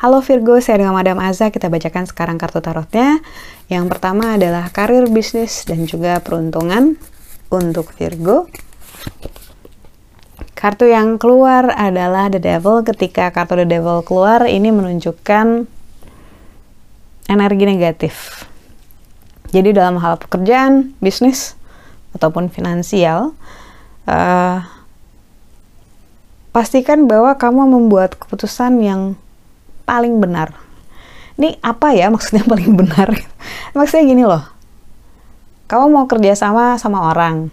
Halo Virgo, saya dengan Madam Aza. Kita bacakan sekarang kartu tarotnya. Yang pertama adalah karir, bisnis, dan juga peruntungan untuk Virgo. Kartu yang keluar adalah The Devil. Ketika kartu The Devil keluar, ini menunjukkan energi negatif. Jadi dalam hal pekerjaan, bisnis, ataupun finansial, uh, pastikan bahwa kamu membuat keputusan yang paling benar. Ini apa ya maksudnya paling benar? maksudnya gini loh, kamu mau kerja sama sama orang,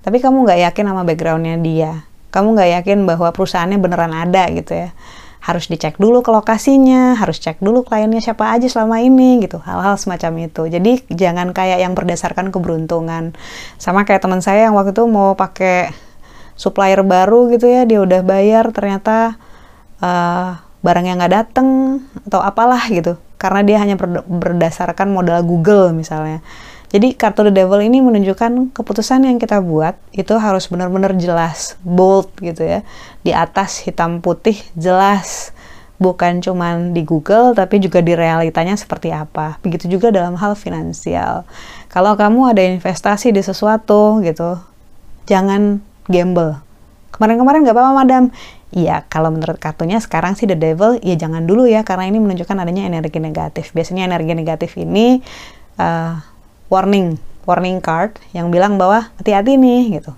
tapi kamu nggak yakin sama backgroundnya dia. Kamu nggak yakin bahwa perusahaannya beneran ada gitu ya. Harus dicek dulu ke lokasinya, harus cek dulu kliennya siapa aja selama ini gitu. Hal-hal semacam itu. Jadi jangan kayak yang berdasarkan keberuntungan. Sama kayak teman saya yang waktu itu mau pakai supplier baru gitu ya, dia udah bayar ternyata uh, barang yang nggak dateng atau apalah gitu karena dia hanya berdasarkan modal Google misalnya jadi kartu The Devil ini menunjukkan keputusan yang kita buat itu harus benar-benar jelas bold gitu ya. Di atas hitam putih jelas. Bukan cuman di Google tapi juga di realitanya seperti apa. Begitu juga dalam hal finansial. Kalau kamu ada investasi di sesuatu gitu jangan gamble. Kemarin-kemarin nggak apa-apa madam. Iya, kalau menurut kartunya sekarang sih The Devil, ya jangan dulu ya, karena ini menunjukkan adanya energi negatif. Biasanya energi negatif ini uh, warning, warning card yang bilang bahwa hati-hati nih gitu.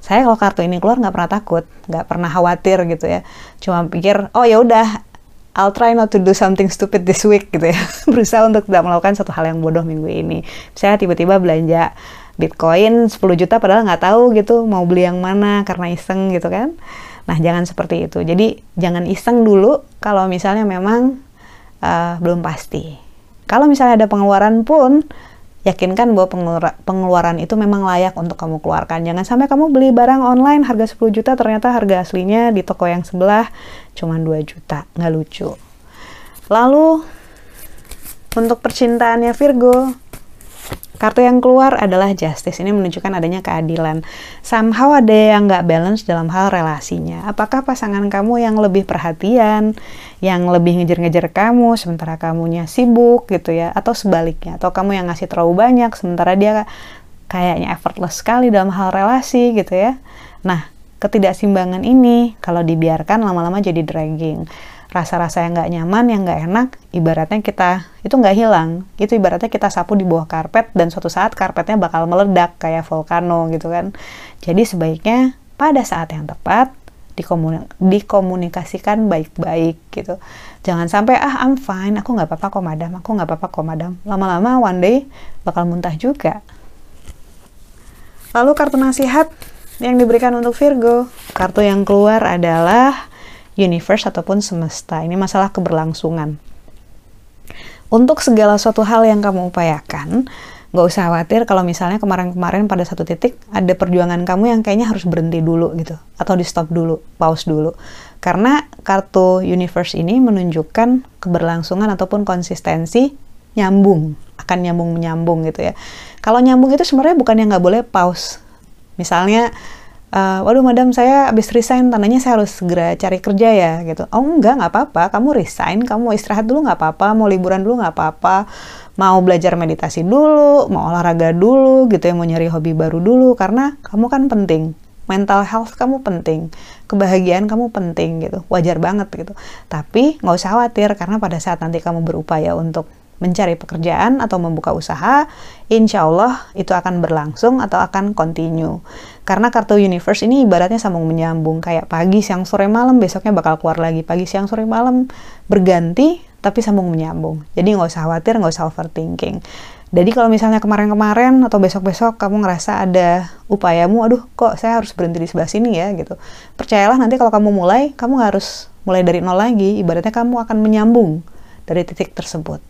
Saya kalau kartu ini keluar nggak pernah takut, nggak pernah khawatir gitu ya. Cuma pikir, oh ya udah, I'll try not to do something stupid this week gitu ya. Berusaha untuk tidak melakukan satu hal yang bodoh minggu ini. Saya tiba-tiba belanja Bitcoin 10 juta padahal nggak tahu gitu mau beli yang mana karena iseng gitu kan Nah, jangan seperti itu. Jadi, jangan iseng dulu kalau misalnya memang uh, belum pasti. Kalau misalnya ada pengeluaran pun, yakinkan bahwa pengeluaran itu memang layak untuk kamu keluarkan. Jangan sampai kamu beli barang online harga 10 juta, ternyata harga aslinya di toko yang sebelah cuma 2 juta. Nggak lucu. Lalu, untuk percintaannya Virgo, Kartu yang keluar adalah justice. Ini menunjukkan adanya keadilan. Somehow ada yang nggak balance dalam hal relasinya. Apakah pasangan kamu yang lebih perhatian, yang lebih ngejar-ngejar kamu, sementara kamunya sibuk gitu ya, atau sebaliknya, atau kamu yang ngasih terlalu banyak, sementara dia kayaknya effortless sekali dalam hal relasi gitu ya. Nah, ketidaksimbangan ini kalau dibiarkan lama-lama jadi dragging rasa-rasa yang nggak nyaman, yang nggak enak, ibaratnya kita itu nggak hilang. Itu ibaratnya kita sapu di bawah karpet dan suatu saat karpetnya bakal meledak kayak volcano gitu kan. Jadi sebaiknya pada saat yang tepat dikomunikasikan baik-baik gitu. Jangan sampai ah I'm fine, aku nggak apa-apa kok madam, aku nggak apa-apa kok madam. Lama-lama one day bakal muntah juga. Lalu kartu nasihat yang diberikan untuk Virgo. Kartu yang keluar adalah universe ataupun semesta. Ini masalah keberlangsungan. Untuk segala suatu hal yang kamu upayakan, nggak usah khawatir kalau misalnya kemarin-kemarin pada satu titik ada perjuangan kamu yang kayaknya harus berhenti dulu gitu atau di stop dulu, pause dulu. Karena kartu universe ini menunjukkan keberlangsungan ataupun konsistensi nyambung, akan nyambung menyambung gitu ya. Kalau nyambung itu sebenarnya bukan yang nggak boleh pause. Misalnya uh, waduh madam saya habis resign tandanya saya harus segera cari kerja ya gitu. Oh enggak nggak apa-apa kamu resign kamu istirahat dulu nggak apa-apa mau liburan dulu nggak apa-apa mau belajar meditasi dulu mau olahraga dulu gitu ya mau nyari hobi baru dulu karena kamu kan penting mental health kamu penting kebahagiaan kamu penting gitu. Wajar banget gitu. Tapi nggak usah khawatir karena pada saat nanti kamu berupaya untuk mencari pekerjaan atau membuka usaha, insya Allah itu akan berlangsung atau akan continue. Karena kartu universe ini ibaratnya sambung menyambung, kayak pagi, siang, sore, malam, besoknya bakal keluar lagi. Pagi, siang, sore, malam berganti, tapi sambung menyambung. Jadi nggak usah khawatir, nggak usah overthinking. Jadi kalau misalnya kemarin-kemarin atau besok-besok kamu ngerasa ada upayamu, aduh kok saya harus berhenti di sebelah sini ya gitu. Percayalah nanti kalau kamu mulai, kamu harus mulai dari nol lagi. Ibaratnya kamu akan menyambung dari titik tersebut.